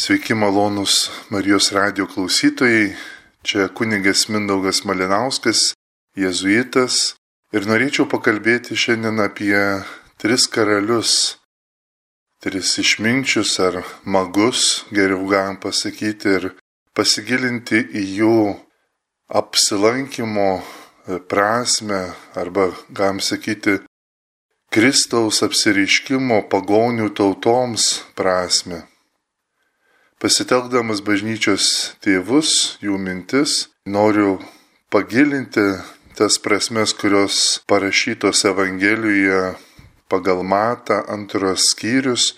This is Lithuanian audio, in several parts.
Sveiki malonus Marijos radio klausytojai. Čia kunigas Mindaugas Malinauskas, jėzuitas. Ir norėčiau pakalbėti šiandien apie tris karalius. Tris išminčius ar magus, geriau galim pasakyti, ir pasigilinti į jų apsilankimo prasme arba, galim sakyti, Kristaus apsireiškimo pagonių tautoms prasme. Pasitelkdamas bažnyčios tėvus, jų mintis, noriu pagilinti tas prasmes, kurios parašytos Evangelijoje pagal Matą antros skyrius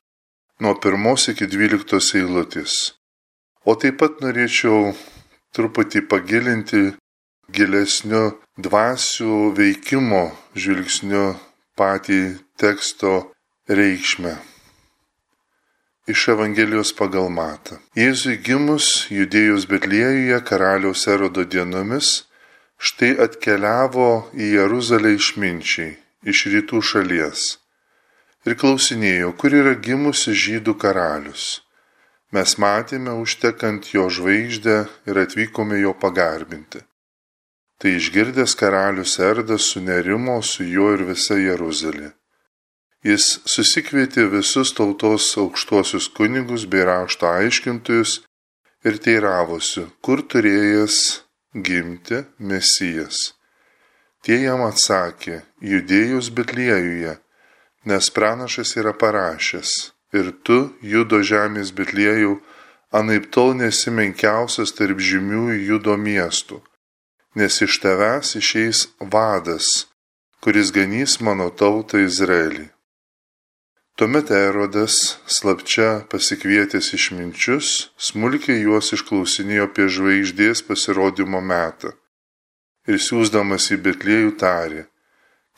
nuo pirmos iki dvyliktos eilutės. O taip pat norėčiau truputį pagilinti gilesniu dvasių veikimo žvilgsniu patį teksto reikšmę iš Evangelijos pagal Matą. Jėzui gimus judėjus Betlėjuje karaliaus erodo dienomis, štai atkeliavo į Jeruzalę išminčiai iš rytų šalies ir klausinėjo, kur yra gimusi žydų karalius. Mes matėme užtekant jo žvaigždę ir atvykome jo pagarbinti. Tai išgirdęs karalius Erdas sunerimo su juo ir visa Jeruzalė Jis susikvietė visus tautos aukštuosius kunigus bei rašto aiškintojus ir teiravosi, kur turėjęs gimti mesijas. Tie jam atsakė, judėjus Betliejuje, nes pranašas yra parašęs, ir tu, judo žemės Betliejų, anaip tol nesi menkiausias tarp žymių judo miestų, nes iš tavęs išeis vadas, kuris ganys mano tautą Izraelį. Tuomet Erodas, slapčia pasikvietęs išminčius, smulkiai juos išklausinėjo apie žvaigždės pasirodymo metą. Ir siūsdamas į Betliejų tarė,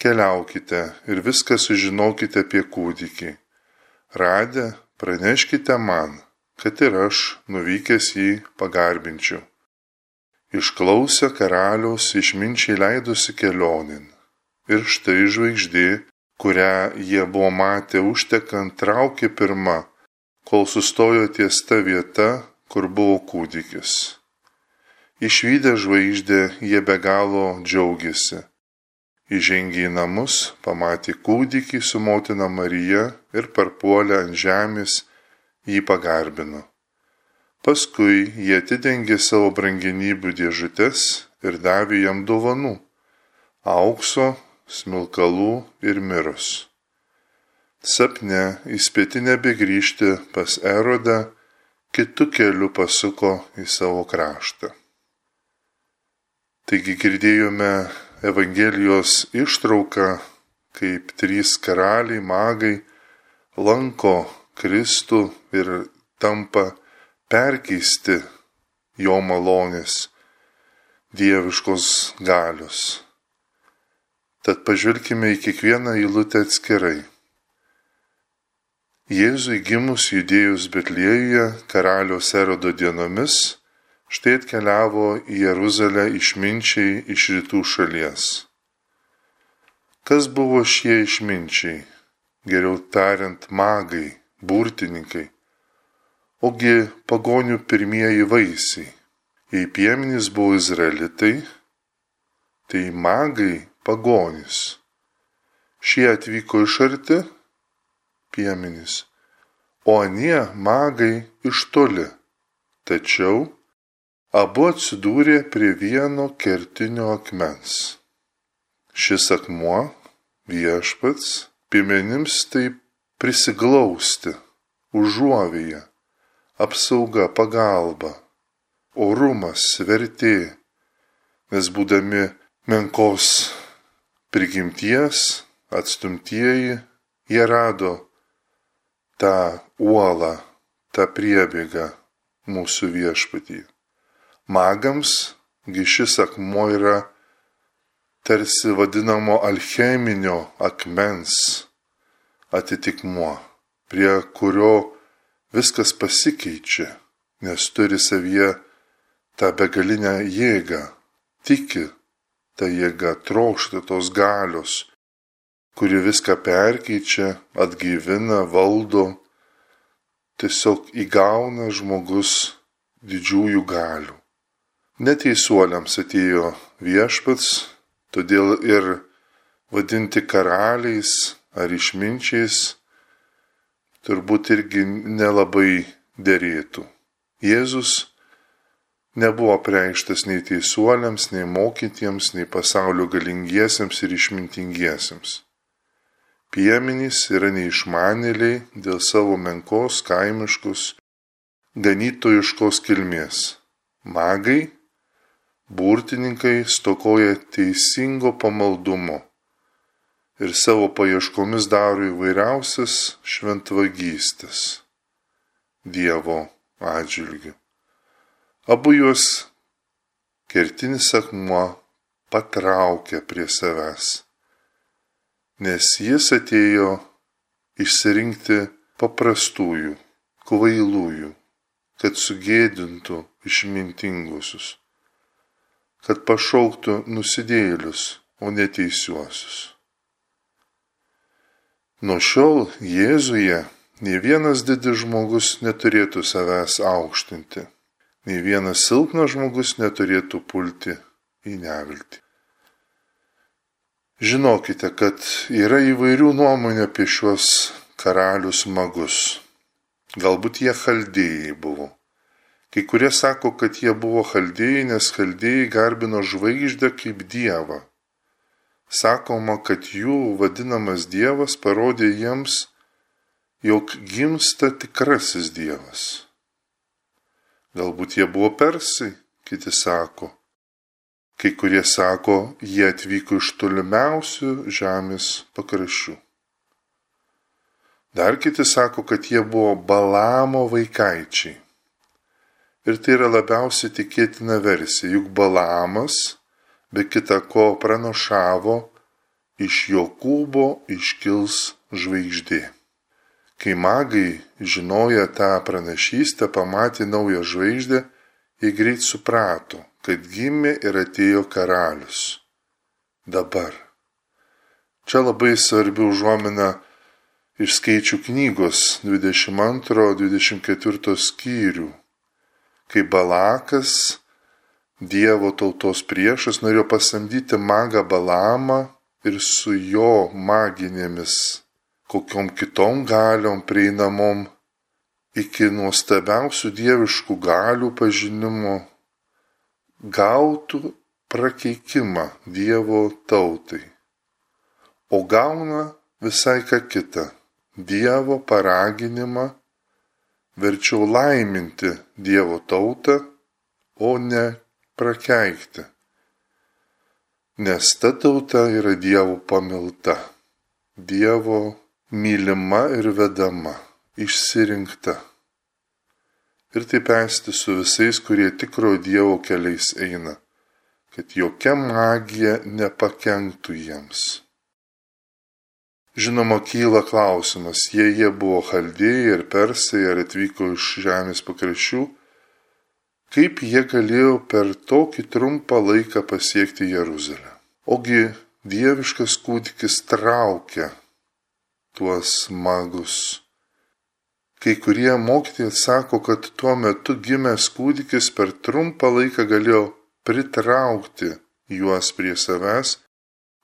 keliaukite ir viską sužinokite apie kūdikį. Radę, praneškite man, kad ir aš, nuvykęs jį, pagarbinčiau. Išklausę karaliaus išminčiai leidosi kelionin. Ir štai žvaigždė kurią jie buvo matę užtekant, traukė pirma, kol sustojo ties ta vieta, kur buvo kūdikis. Išvykę žvaigždę jie be galo džiaugiasi. Įžengė į namus, pamatė kūdikį su motina Marija ir parpuolę ant žemės jį pagarbino. Paskui jie atidengė savo brangenybių dėžutes ir davė jam dovanų - aukso, smilkalų ir mirus. Sapne įspėti nebegrįžti pas Erodą, kitų kelių pasuko į savo kraštą. Taigi girdėjome Evangelijos ištrauką, kaip trys karaliai, magai lanko Kristų ir tampa perkeisti jo malonės, dieviškos galios. Tad pažvelkime į kiekvieną eilutę atskirai. Jėzui gimus judėjus Betliejuje karaliaus erodo dienomis, štai atkeliavo į Jeruzalę išminčiai iš rytų šalies. Kas buvo šie išminčiai, geriau tariant, magai, burtininkai, ogi pagonių pirmieji vaisiai. Jei piemenys buvo izraelitai, tai magai pagonys. Šie atvyko iš arti piemenys, o anie magai iš toli. Tačiau abu atsidūrė prie vieno kertinio akmens. Šis akmuo viešpats piemenims taip prisiglausti, užuovėje, apsauga, pagalba, orumas, vertė, nes būdami menkos prigimties, atstumtieji, jie rado tą uolą, tą priebėgą mūsų viešpatį. Magams gišis akmuo yra tarsi vadinamo alcheminio akmens atitikmuo, prie kurio viskas pasikeičia, nes turi savyje tą begalinę jėgą, tiki ta jėga trokšta tos galios, kuri viską perkeičia, atgyvina, valdo. tiesiog įgauna žmogus didžiųjų galių. Neteisuoliams atėjo viešpats, todėl ir vadinti karaliais ar išminčiais turbūt irgi nelabai dėrėtų. Jėzus nebuvo preikštas nei teisuoliams, nei mokytiems, nei pasaulio galingiesiems ir išmintingiesiems. Piemenys yra neišmanėliai dėl savo menkos, kaimiškus, ganytojiškos kilmės. Magai, burtininkai stokoja teisingo pamaldumo ir savo paieškomis daro įvairiausias šventvagystės Dievo atžvilgių. Abu juos kertinis akmuo patraukia prie savęs, nes jis atėjo išsirinkti paprastųjų, kvailųjų, kad sugėdintų išmintingusius, kad pašauktų nusidėlius, o neteisiuosius. Nuo šiol Jėzuje nei vienas didis žmogus neturėtų savęs aukštinti nei vienas silpnas žmogus neturėtų pulti į neviltį. Žinokite, kad yra įvairių nuomonių apie šiuos karalius magus. Galbūt jie chaldėjai buvo. Kai kurie sako, kad jie buvo chaldėjai, nes chaldėjai garbino žvaigždę kaip dievą. Sakoma, kad jų vadinamas dievas parodė jiems, jog gimsta tikrasis dievas. Galbūt jie buvo persai, kiti sako. Kai kurie sako, jie atvyko iš tolimiausių žemės pakraščių. Dar kiti sako, kad jie buvo Balamo vaikaičiai. Ir tai yra labiausiai tikėtina versija, juk Balamas be kita ko pranašavo, iš Jokūbo iškils žvaigždė. Kai magai žinojo tą pranašystę, pamatė naują žvaigždę, jie greit suprato, kad gimė ir atėjo karalius. Dabar. Čia labai svarbi užuomina iš skaičių knygos 22-24 skyrių, kai Balakas, Dievo tautos priešas, norėjo pasamdyti magą Balamą ir su jo maginėmis kokiom kitom galiom prieinamom iki nuostabiausių dieviškų galių pažinimo gautų prakeikimą Dievo tautai. O gauna visai ką kitą - Dievo paraginimą verčiau laiminti Dievo tautą, o ne prakeikti. Nes ta tauta yra Dievo pamilta, Dievo mylima ir vedama, išsirinkta. Ir taip esti su visais, kurie tikro Dievo keliais eina, kad jokia magija nepakenktų jiems. Žinoma, kyla klausimas, jei jie buvo chaldėjai ir persai ar atvyko iš žemės pakraščių, kaip jie galėjo per tokį trumpą laiką pasiekti Jeruzalę. Ogi dieviškas kūdikis traukia tuos magus. Kai kurie mokytojai sako, kad tuo metu gimęs kūdikis per trumpą laiką galėjo pritraukti juos prie savęs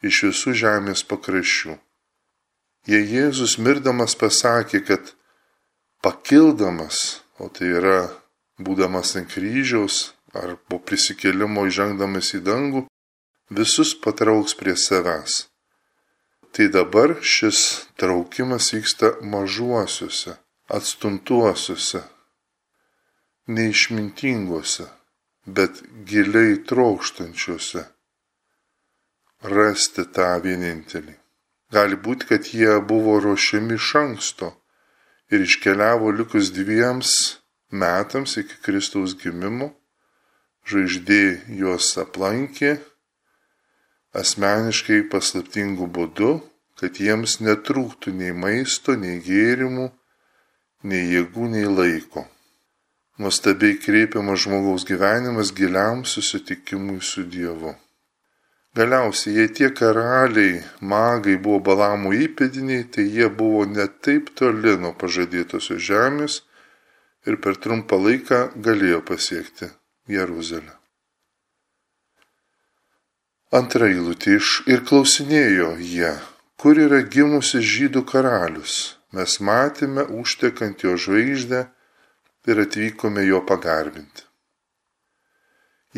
iš visų žemės pakraščių. Jei Jėzus mirdamas pasakė, kad pakildamas, o tai yra būdamas ant kryžiaus ar po prisikėlimo įžengdamas į dangų, visus patrauks prie savęs tai dabar šis traukimas vyksta mažuosiuose, atstuntuosiuose, neišmintinguose, bet giliai trokštančiuose rasti tą vienintelį. Gali būti, kad jie buvo ruošiami iš anksto ir iškeliavo likus dviems metams iki Kristaus gimimo, žvaigždė juos aplankė asmeniškai paslaptingų būdų, kad jiems netrūktų nei maisto, nei gėrimų, nei jėgų, nei laiko. Nuostabiai kreipiamas žmogaus gyvenimas giliam susitikimui su Dievu. Galiausiai, jei tie karaliai, magai buvo balamų įpėdiniai, tai jie buvo ne taip toli nuo pažadėtosios žemės ir per trumpą laiką galėjo pasiekti Jeruzalę. Antra eilutė iš ir klausinėjo jie, kur yra gimusi žydų karalius. Mes matėme užtekant jo žvaigždę ir atvykome jo pagarbinti.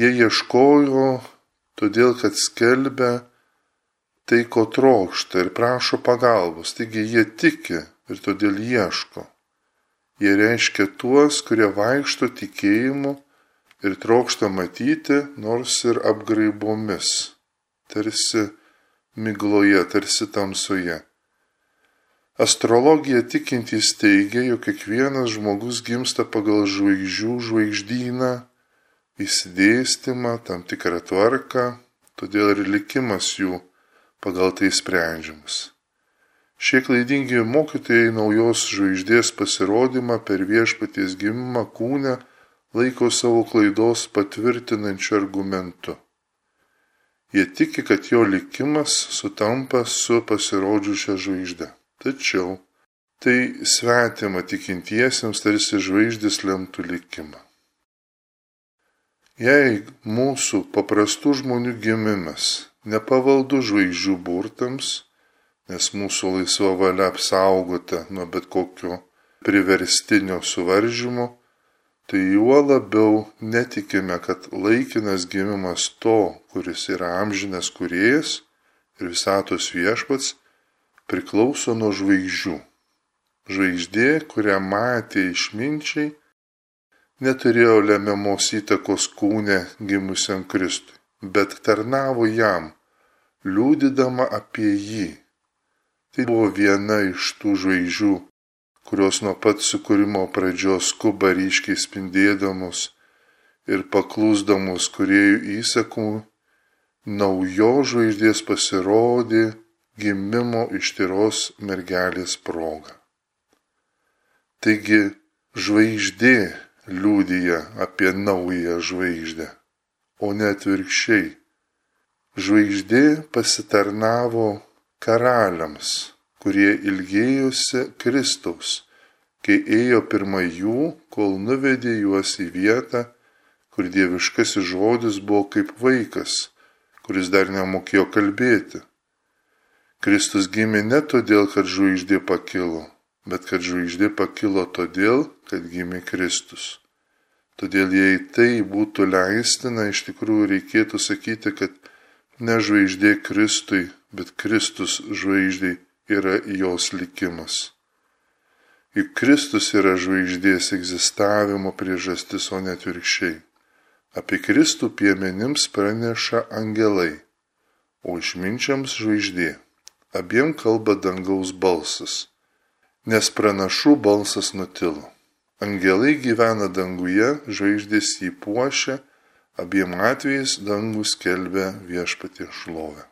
Jie ieškojo, todėl kad skelbia tai, ko trokšta ir prašo pagalbos. Taigi jie tiki ir todėl ieško. Jie reiškia tuos, kurie vaikšto tikėjimu ir trokšta matyti, nors ir apgraibomis, tarsi migloje, tarsi tamsoje. Astrologija tikintys teigia, jog kiekvienas žmogus gimsta pagal žvaigždžių žvaigždyną, įsidėstymą, tam tikrą tvarką, todėl ir likimas jų pagal tai sprendžiamas. Šie klaidingi mokytojai naujos žvaigždės pasirodymą per viešpaties gimimą kūne laiko savo klaidos patvirtinančiu argumentu. Jie tiki, kad jo likimas sutampa su pasirodžiušia žvaigždė. Tačiau tai svetima tikintiesiems tarsi žvaigždės lemtų likimą. Jei mūsų paprastų žmonių gimimas nepavaldu žvaigždžių burtams, nes mūsų laisva valia apsaugota nuo bet kokio priverstinio suvaržymo, tai juo labiau netikime, kad laikinas gimimas to, kuris yra amžinas kuriejas ir visatos viešpats, priklauso nuo žvaigždžių. Žvaigždė, kurią matė išminčiai, neturėjo lemiamos įtakos kūne gimusiam Kristui bet tarnavo jam, liūdydama apie jį. Tai buvo viena iš tų žvaigždžių, kurios nuo pat sukūrimo pradžios skuba ryškiai spindėdamos ir paklūsdamos kuriejų įsakų, naujo žvaigždės pasirodė gimimo iš tyros mergelės proga. Taigi žvaigždė liūdija apie naują žvaigždę o ne atvirkščiai. Žvaigždė pasitarnavo karaliams, kurie ilgėjosi Kristaus, kai ėjo pirmą jų, kol nuvedė juos į vietą, kur dieviškasis žodis buvo kaip vaikas, kuris dar nemokėjo kalbėti. Kristus gimė ne todėl, kad žvaigždė pakilo, bet kad žvaigždė pakilo todėl, kad gimė Kristus. Todėl jei tai būtų leistina, iš tikrųjų reikėtų sakyti, kad ne žvaigždė Kristui, bet Kristus žvaigždė yra jos likimas. Juk Kristus yra žvaigždės egzistavimo priežastis, o net virkščiai. Apie Kristų piemenims praneša angelai, o išminčiams žvaigždė. Abiem kalba dangaus balsas, nes pranašų balsas nutilo. Angelai gyvena danguje, žvaigždės jį puošia, abiem atvejais dangus kelbė viešpatį šlovę.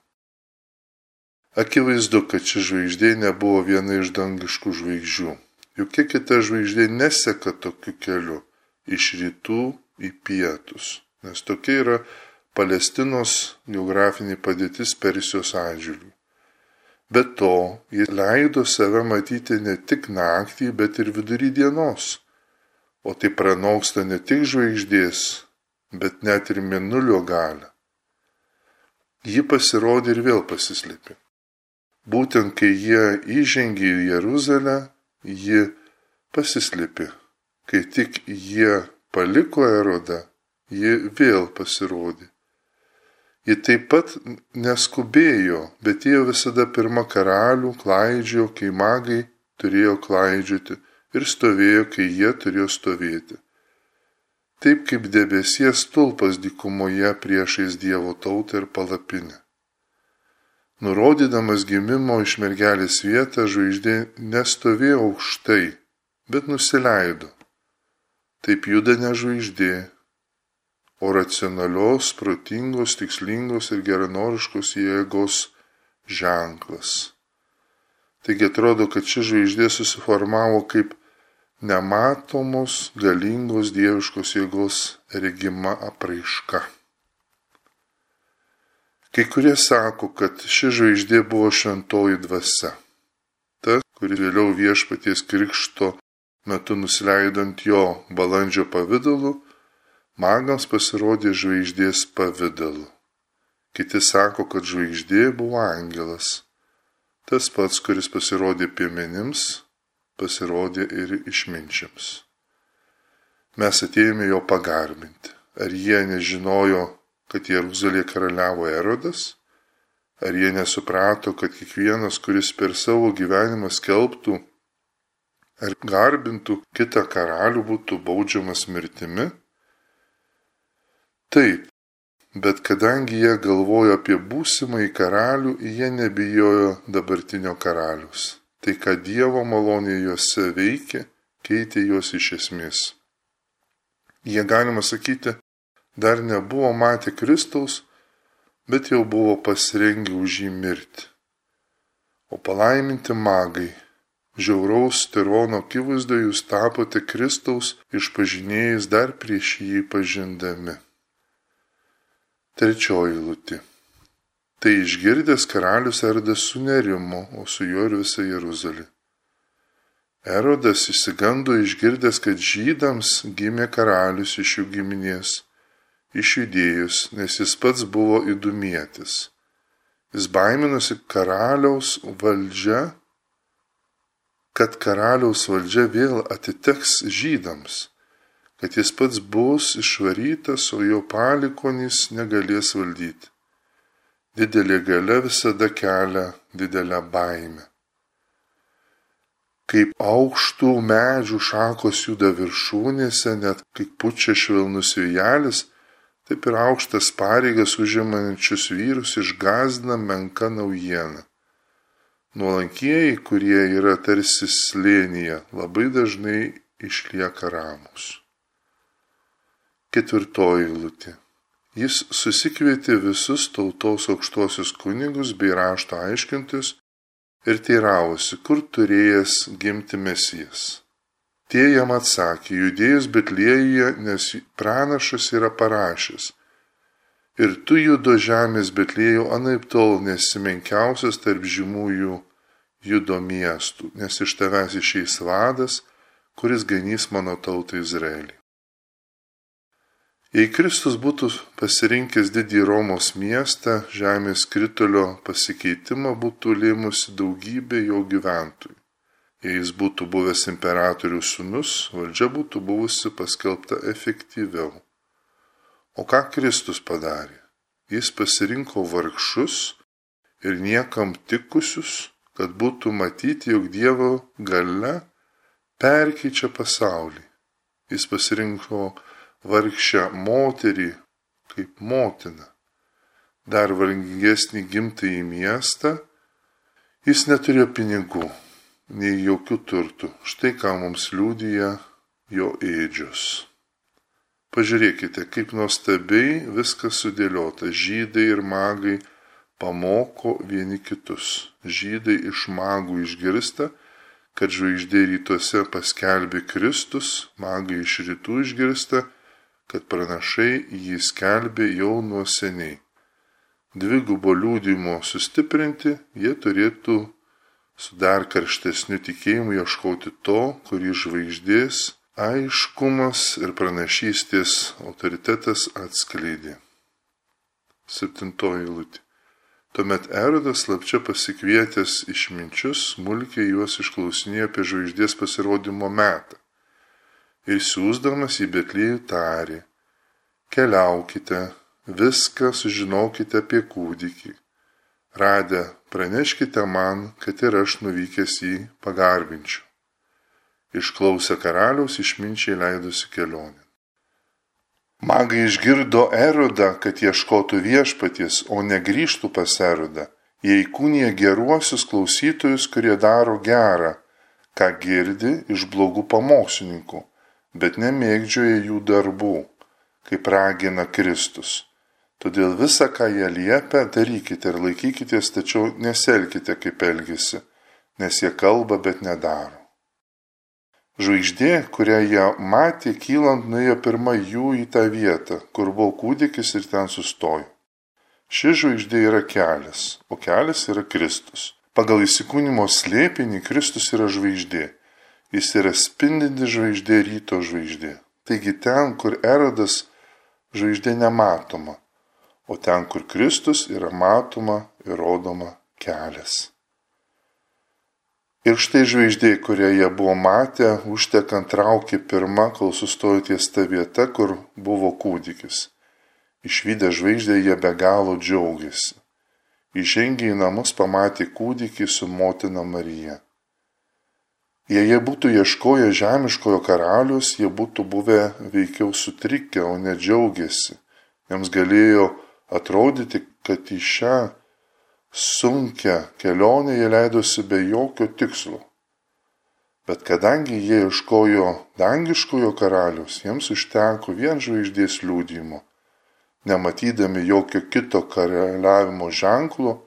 Akivaizdu, kad ši žvaigždė nebuvo viena iš dangiškų žvaigždžių. Jokia kita žvaigždė neseka tokiu keliu iš rytų į pietus, nes tokia yra Palestinos geografinė padėtis Persijos atžvilgių. Be to, jis leido save matyti ne tik naktį, bet ir vidury dienos o tai pranoksta ne tik žvaigždės, bet net ir minulio galę. Ji pasirodė ir vėl pasislėpė. Būtent kai jie įžengė į Jeruzalę, ji pasislėpė. Kai tik jie paliko erodą, ji vėl pasirodė. Ji taip pat neskubėjo, bet jie visada pirmą karalių klaidžiojo, kai magai turėjo klaidžioti ir stovėjo, kai jie turėjo stovėti. Taip kaip debesies tulpas dykumoje priešais Dievo tautą ir palapinę. Nurodydamas gimimo iš mergelės vietą, žvaigždė nestovėjo aukštai, bet nusileido. Taip juda ne žvaigždė, o racionalios, protingos, tikslingos ir geranoriškos jėgos ženklas. Taigi atrodo, kad ši žvaigždė susiformavo kaip nematomos galingos dieviškos jėgos regima apraiška. Kai kurie sako, kad ši žvaigždė buvo šventoji dvasia. Ta, kuri vėliau viešpaties krikšto metu nusileidant jo balandžio pavydalu, magams pasirodė žvaigždės pavydalu. Kiti sako, kad žvaigždė buvo angelas. Tas pats, kuris pasirodė piemenims, pasirodė ir išminčiams. Mes atėjome jo pagarbinti. Ar jie nežinojo, kad Jeruzalėje karaliavo Erodas? Ar jie nesuprato, kad kiekvienas, kuris per savo gyvenimą skelbtų ar garbintų kitą karalių, būtų baudžiamas mirtimi? Taip, bet kadangi jie galvojo apie būsimąjį karalių, jie nebijojo dabartinio karalius. Tai, ką Dievo malonė juose veikė, keitė juos iš esmės. Jie, galima sakyti, dar nebuvo matę Kristaus, bet jau buvo pasirengę už jį mirti. O palaiminti magai, žiauraus tirono akivaizdoje jūs tapote Kristaus išpažinėjais dar prieš jį pažindami. Trečioji lūti. Tai išgirdęs karalius Erodas sunerimo, o su juo ir visa Jeruzalė. Erodas įsigando išgirdęs, kad žydams gimė karalius iš jų giminės iš judėjus, nes jis pats buvo įdumėtis. Jis baiminosi karaliaus valdžia, kad karaliaus valdžia vėl atiteks žydams, kad jis pats bus išvarytas, o jo palikonys negalės valdyti. Didelė gale visada kelia didelę baimę. Kaip aukštų medžių šakos juda viršūnėse, net kaip pučia švelnus vėjelis, taip ir aukštas pareigas užimančius vyrus išgazdina menka naujiena. Nuolankieji, kurie yra tarsi slėnyje, labai dažnai išlieka ramus. Ketvirtoji lūtė. Jis susikvietė visus tautos aukštosius kunigus bei rašto aiškintus ir teiravosi, kur turėjęs gimti mesijas. Tie jam atsakė, judėjus Betlėjuje, nes pranašas yra parašęs. Ir tu judo žemės Betlėjų anaip tol nesi menkiausias tarp žymųjų judo miestų, nes iš tavęs išeis vadas, kuris ganys mano tautą Izraelį. Jei Kristus būtų pasirinkęs didį Romos miestą, žemės kritulio pasikeitimą būtų lėmusi daugybė jo gyventojų. Jei jis būtų buvęs imperatorių sunus, valdžia būtų buvusi paskelbta efektyviau. O ką Kristus padarė? Jis pasirinko vargšus ir niekam tikusius, kad būtų matyti, jog Dievo gale perkeičia pasaulį. Jis pasirinko vargšę moterį kaip motiną. Dar vargingesnį gimtąjį miestą, jis neturėjo pinigų nei jokių turtų. Štai ką mums liūdija jo ėdžius. Pažiūrėkite, kaip nuostabiai viskas sudėliota. Žydai ir magai pamoko vieni kitus. Žydai iš magų išgirsta, kad žvaigždė rytuose paskelbė Kristus, magai iš rytų išgirsta, kad pranašai jį skelbė jau nuo seniai. Dvigubo liūdimo sustiprinti jie turėtų su dar karštesniu tikėjimu ieškoti to, kurį žvaigždės aiškumas ir pranašystės autoritetas atskleidė. Septintoji lūtė. Tuomet Erodas slapčia pasikvietęs išminčius, smulkiai juos išklausinėjo apie žvaigždės pasirodymo metą. Ir siūsdamas į Betlėjų tarė, keliaukite, viską sužinokite apie kūdikį radę praneškite man, kad ir aš nuvykęs jį pagarbinčiau. Išklausę karaliaus išminčiai leidosi kelionė. Magai išgirdo erodą, kad ieškotų viešpaties, o negrįžtų pas erodą. Jie įkūnė geruosius klausytojus, kurie daro gerą, ką girdi iš blogų pamokslininkų, bet nemėgdžioja jų darbų, kaip ragina Kristus. Todėl visą, ką jie liepia, darykite ir laikykitės, tačiau neselkite kaip elgesi, nes jie kalba, bet nedaro. Žvaigždė, kurią jie matė kylant, nuėjo pirma jų į tą vietą, kur buvo kūdikis ir ten sustojo. Ši žvaigždė yra kelias, o kelias yra Kristus. Pagal įsikūnymo slėpinį Kristus yra žvaigždė. Jis yra spindinti žvaigždė ryto žvaigždė. Taigi ten, kur erodas žvaigždė nematoma, o ten, kur Kristus yra matoma ir rodoma kelias. Ir štai žvaigždė, kurią jie buvo matę, užtekant traukė pirmą, kol sustojo ties ta vieta, kur buvo kūdikis. Išvykę žvaigždę jie be galo džiaugiasi. Įžengė į namus, pamatė kūdikį su motina Marija. Jei jie būtų ieškoję žemiškojo karalius, jie būtų buvę veikiau sutrikę, o ne džiaugiasi. Jiems galėjo atrodyti, kad į šią sunkę kelionę jie leidosi be jokio tikslo. Bet kadangi jie ieškojo dangiškojo karalius, jiems užteko vien žvaigždės liūdimo, nematydami jokio kito karaliavimo ženklo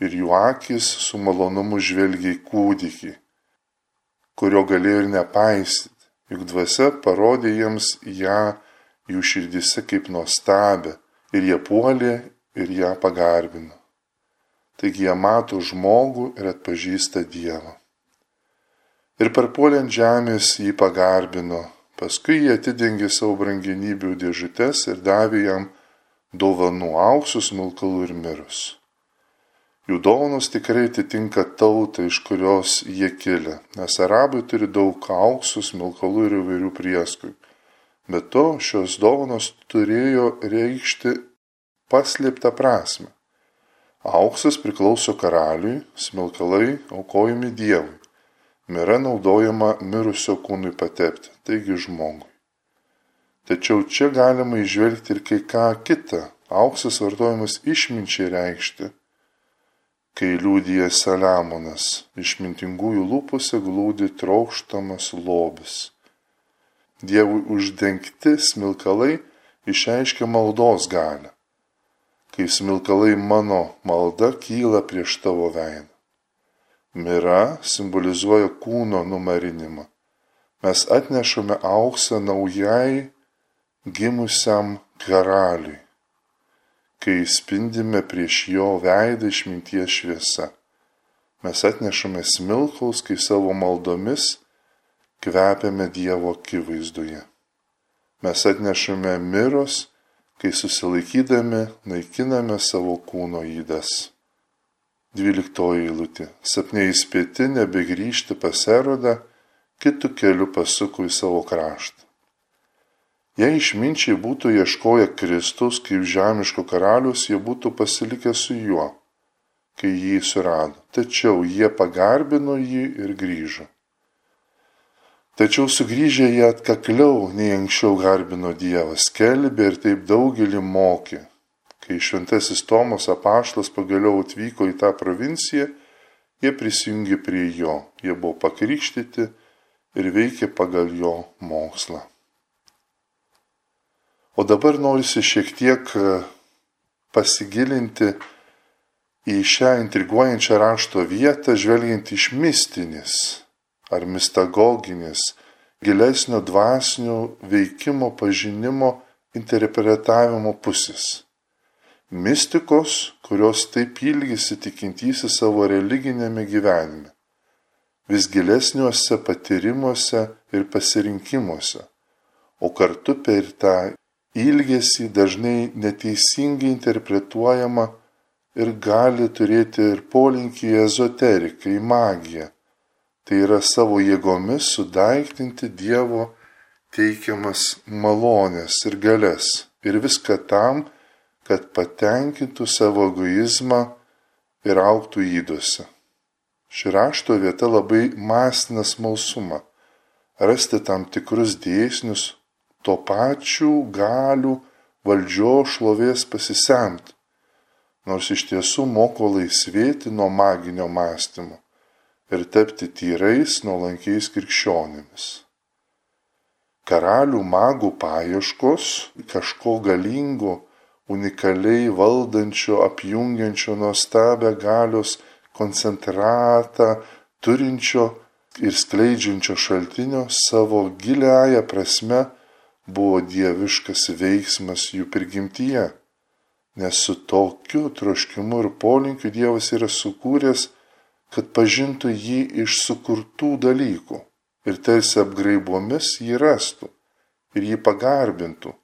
ir jų akis su malonumu žvelgia į kūdikį kurio galėjo ir nepaisyti, juk dvasia parodė jiems ją jų širdise kaip nuostabę ir jie puolė ir ją pagarbino. Taigi jie mato žmogų ir atpažįsta Dievą. Ir parpuoliant žemės jį pagarbino, paskui jie atidengė savo brangenybių dėžutes ir davė jam dovanų auksus, milkalų ir mirus. Jų dovanos tikrai atitinka tautą, iš kurios jie kilę, nes arabai turi daug auksų, smilkalų ir įvairių prieskų. Be to, šios dovanos turėjo reikšti paslėptą prasme. Auksas priklauso karaliui, smilkalai aukojami Dievui. Mira naudojama mirusio kūnui patepti, taigi žmogui. Tačiau čia galima išvelgti ir kai ką kitą. Auksas vartojamas išminčiai reikšti kai liūdija Saliamonas, išmintingųjų lūpose glūdi trokštamas lobis. Dievui uždengti smilkalai išreiškia maldos galę, kai smilkalai mano malda kyla prieš tavo veidą. Mira simbolizuoja kūno numarinimą. Mes atnešame auksą naujai gimusiam karaliui kai spindime prieš jo veidą išminties šviesa. Mes atnešame smilkaus, kai savo maldomis kvepiame Dievo akivaizdoje. Mes atnešame miros, kai susilaikydami naikiname savo kūno įdas. Dvyliktoji eilutė. Sapnė įspėti nebegrįžti pas erodą, kitų kelių pasuko į savo kraštą. Jei išminčiai būtų ieškoję Kristaus kaip žemiško karalius, jie būtų pasilikę su juo, kai jį surado. Tačiau jie pagarbino jį ir grįžo. Tačiau sugrįžę jie atkakliau nei anksčiau garbino Dievą, skelbė ir taip daugelį mokė. Kai šventasis Tomas apaštas pagaliau atvyko į tą provinciją, jie prisijungė prie jo, jie buvo pakrikštyti ir veikė pagal jo mokslą. O dabar norisi šiek tiek e, pasigilinti į šią intriguojančią rašto vietą, žvelgiant iš mistinis ar mistagoginis, gilesnio dvasinio veikimo, pažinimo, interpretavimo pusės. Mistikos, kurios taip ilgisi tikintysi savo religinėme gyvenime, vis gilesniuose patyrimuose ir pasirinkimuose, o kartu per tą ilgesį dažnai neteisingai interpretuojama ir gali turėti ir polinkį į ezoteriką, į magiją. Tai yra savo jėgomis sudaiktinti Dievo teikiamas malonės ir galės. Ir viską tam, kad patenkintų savo egoizmą ir auktų įduose. Ši rašto vieta labai masina smalsumą. Rasti tam tikrus dėsnius, to pačių galių valdžios šlovės pasisemti, nors iš tiesų moko laisvėti nuo maginio mąstymo ir tapti tyrais, nuolankiais krikščionimis. Karalių magų paieškos kažko galingo, unikaliai valdančio, apjungiančio nuostabę galios koncentratą, turinčio ir skleidžiančio šaltinio savo giliają prasme buvo dieviškas veiksmas jų prigimtyje, nes su tokiu troškimu ir polinkiu Dievas yra sukūręs, kad pažintų jį iš sukurtų dalykų ir tarsi apgraibomis jį rastų ir jį pagarbintų,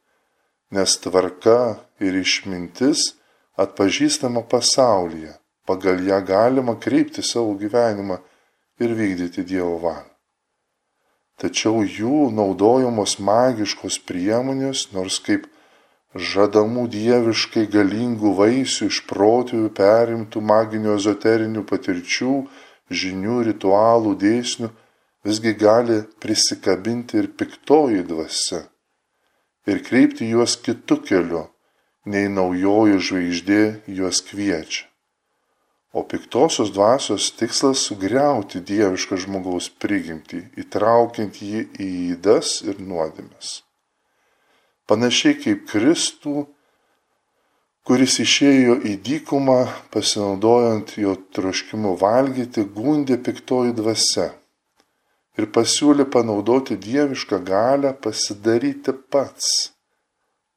nes tvarka ir išmintis atpažįstama pasaulyje, pagal ją galima kreipti savo gyvenimą ir vykdyti Dievo valią. Tačiau jų naudojamos magiškos priemonės, nors kaip žadamų dieviškai galingų vaisių iš protėjų perimtų maginių ezoterinių patirčių, žinių, ritualų, dėsnių, visgi gali prisikabinti ir piktoji dvasia ir kreipti juos kitų keliu, nei naujoji žvaigždė juos kviečia. O piktosios dvasios tikslas sugriauti dievišką žmogaus prigimtį, įtraukiant jį į įdas ir nuodėmes. Panašiai kaip Kristų, kuris išėjo į dykumą, pasinaudojant jo troškimu valgyti, gundė piktoji dvasia ir pasiūlė panaudoti dievišką galę pasidaryti pats,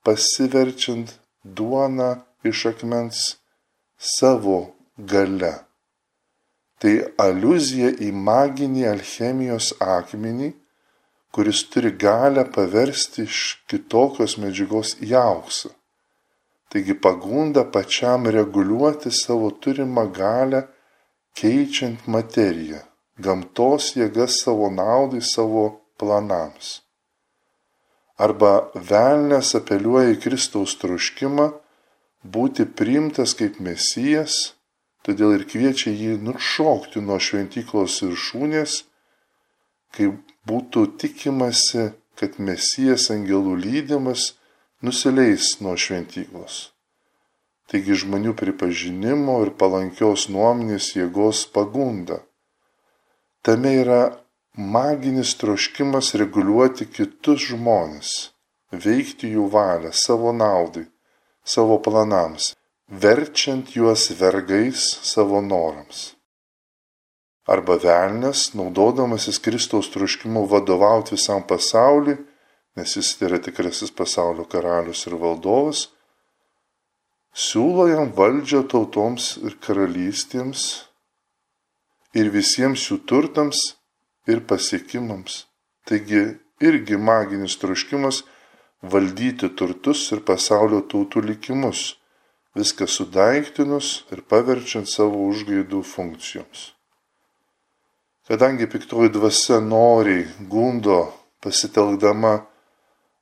pasiverčiant duoną iš akmens savo gale. Tai aluzija į maginį alchemijos akmenį, kuris turi galę paversti iš kitokios medžiagos į auksą. Taigi pagunda pačiam reguliuoti savo turimą galę, keičiant materiją gamtos jėgas savo naudai, savo planams. Arba velnės apeliuoja į Kristaus troškimą būti priimtas kaip mesijas, todėl ir kviečia jį nušokti nuo šventyklos viršūnės, kai būtų tikimasi, kad mesijas angelų lydimas nusileis nuo šventyklos. Taigi žmonių pripažinimo ir palankios nuomonės jėgos pagunda tame yra maginis troškimas reguliuoti kitus žmonės, veikti jų valią savo naudai, savo planams, verčiant juos vergais savo norams. Arba velnės, naudodamasis Kristaus troškimu vadovauti visam pasauliu, nes jis yra tikrasis pasaulio karalius ir valdovas, siūlo jam valdžią tautoms ir karalystėms ir visiems jų turtams ir pasiekimams. Taigi irgi maginis troškimas valdyti turtus ir pasaulio tautų likimus, viską sudaiktinus ir paverčiant savo užgaidų funkcijoms. Kadangi piktoji dvasia noriai gundo pasitelkdama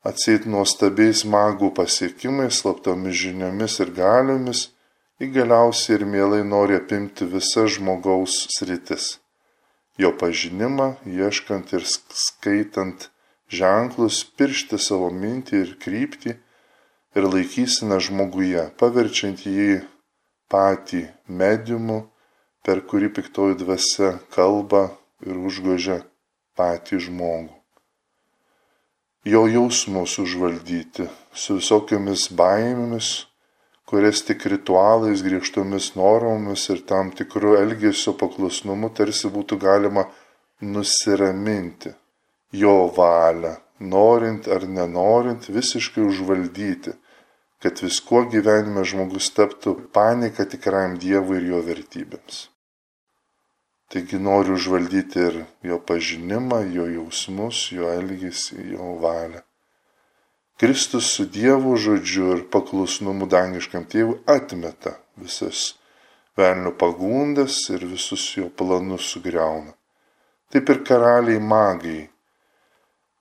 atseit nuostabiais magų pasiekimais, slaptomis žiniomis ir galiomis, ji galiausiai ir mielai nori apimti visas žmogaus sritis. Jo pažinimą, ieškant ir skaitant ženklus, piršti savo mintį ir kryptį ir laikysime žmoguje, paverčiant jį patį mediumu, per kurį piktoji dvasia kalba ir užgožia patį žmogų. Jo jausmus užvaldyti su visokiamis baimėmis, kurias tik ritualais, griežtomis normomis ir tam tikru elgesio paklusnumu tarsi būtų galima nusiraminti jo valią, norint ar nenorint visiškai užvaldyti, kad viskuo gyvenime žmogus taptų panika tikram Dievui ir jo vertybėms. Taigi noriu užvaldyti ir jo pažinimą, jo jausmus, jo elgesį, jo valią. Kristus su Dievo žodžiu ir paklusnumu dangiškam tėvui atmeta visas velnio pagundas ir visus jo planus sugriauna. Taip ir karaliai magai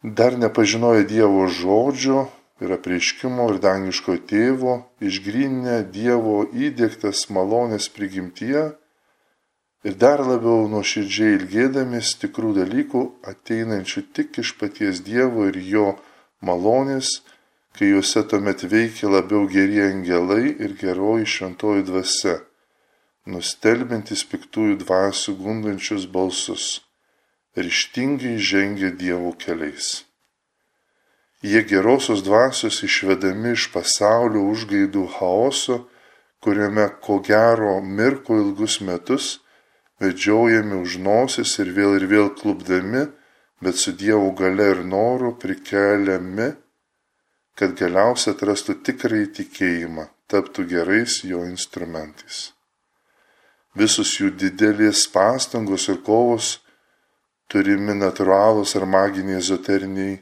dar nepažinojo Dievo žodžio ir apreiškimo ir dangiško tėvo, išgrynę Dievo įdėktas malonės prigimtyje ir dar labiau nuoširdžiai ilgėdamis tikrų dalykų ateinančių tik iš paties Dievo ir jo malonės, kai juose tuomet veikia labiau geri angelai ir geroji šventoji dvasia, nustelbintis piktųjų dvasių gundančius balsus, ryštingai žengia Dievo keliais. Jie gerosios dvasios išvedami iš pasaulio užgaidų chaoso, kuriame ko gero mirko ilgus metus, vedžiojami už nosis ir vėl ir vėl klubdami, bet su Dievo gale ir noru prikeliami kad galiausiai atrastų tikrai tikėjimą, taptų gerais jo instrumentais. Visus jų didelės pastangos ir kovos turimi natūralūs ar maginiai ezoteriniai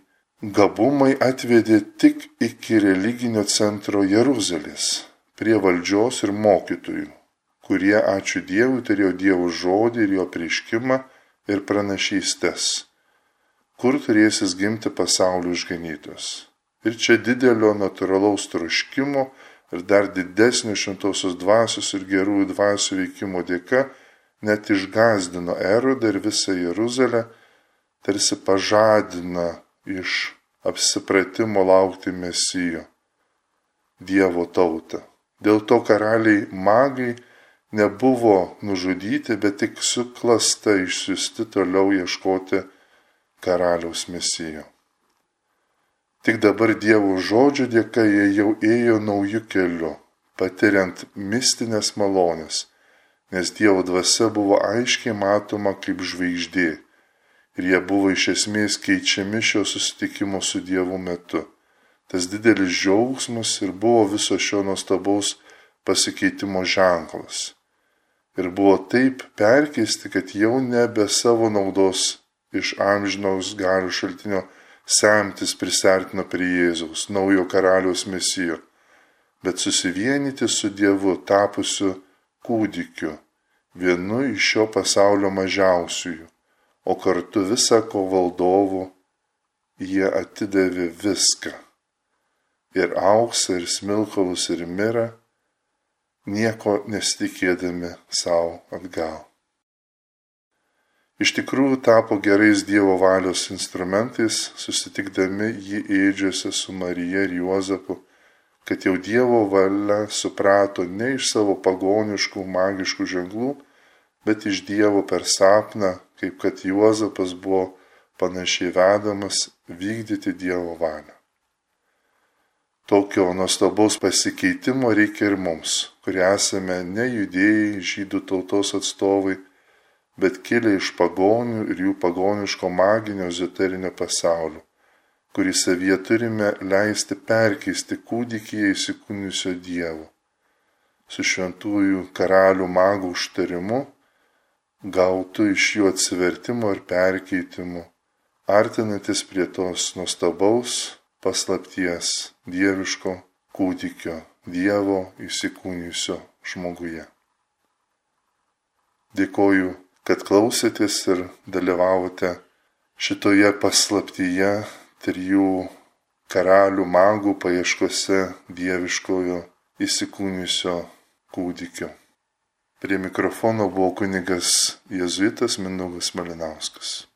gabumai atvedė tik iki religinio centro Jeruzalės, prie valdžios ir mokytojų, kurie, ačiū Dievui, turėjo Dievo žodį ir jo prieškimą ir pranašystės, kur turėsis gimti pasaulio išganytos. Ir čia didelio natūralaus troškimo ir dar didesnio šventosios dvasios ir gerųjų dvasių veikimo dėka net išgazdino Erodą ir visą Jeruzalę, tarsi pažadina iš apsipratimo laukti mesijo Dievo tautą. Dėl to karaliai magai nebuvo nužudyti, bet tik suklasta išsiusti toliau ieškoti karaliaus mesijo. Tik dabar Dievo žodžio dėka jie jau ėjo naujų kelių, patiriant mistinės malonės, nes Dievo dvasia buvo aiškiai matoma kaip žvaigždė ir jie buvo iš esmės keičiami šio susitikimo su Dievu metu. Tas didelis džiaugsmas ir buvo viso šio nuostabaus pasikeitimo ženklas. Ir buvo taip perkeisti, kad jau nebe savo naudos iš amžinaus galių šaltinio semtis prisertino prie Jėzaus, naujo karaliaus mesijo, bet susivienyti su Dievu tapusiu kūdikiu, vienu iš šio pasaulio mažiausiųjų, o kartu visako valdovu jie atidavė viską - ir auksą, ir smilkalus, ir mirą, nieko nesitikėdami savo atgal iš tikrųjų tapo gerais Dievo valios instrumentais, susitikdami jį ėdžiose su Marija ir Juozapu, kad jau Dievo valia suprato ne iš savo pagoniškų magiškų ženklų, bet iš Dievo per sapną, kaip kad Juozapas buvo panašiai vedamas vykdyti Dievo valią. Tokio nuostabaus pasikeitimo reikia ir mums, kurie esame ne judėjai, žydų tautos atstovai, bet kilę iš pagonių ir jų pagoniško maginio ezoterinio pasaulio, kurį savyje turime leisti perkeisti kūdikyje įsikūnusio Dievo. Su šventųjų karalių magų užtarimu gautų iš jų atsivertimo ir perkeitimu, artinantis prie tos nuostabaus paslapties dieviško kūdikio, Dievo įsikūnusio žmoguje. Dėkoju kad klausėtės ir dalyvavote šitoje paslaptyje trijų karalių magų paieškose dieviškojo įsikūnysio kūdikio. Prie mikrofono buvo kunigas Jėzuitas Mindaugas Malinauskas.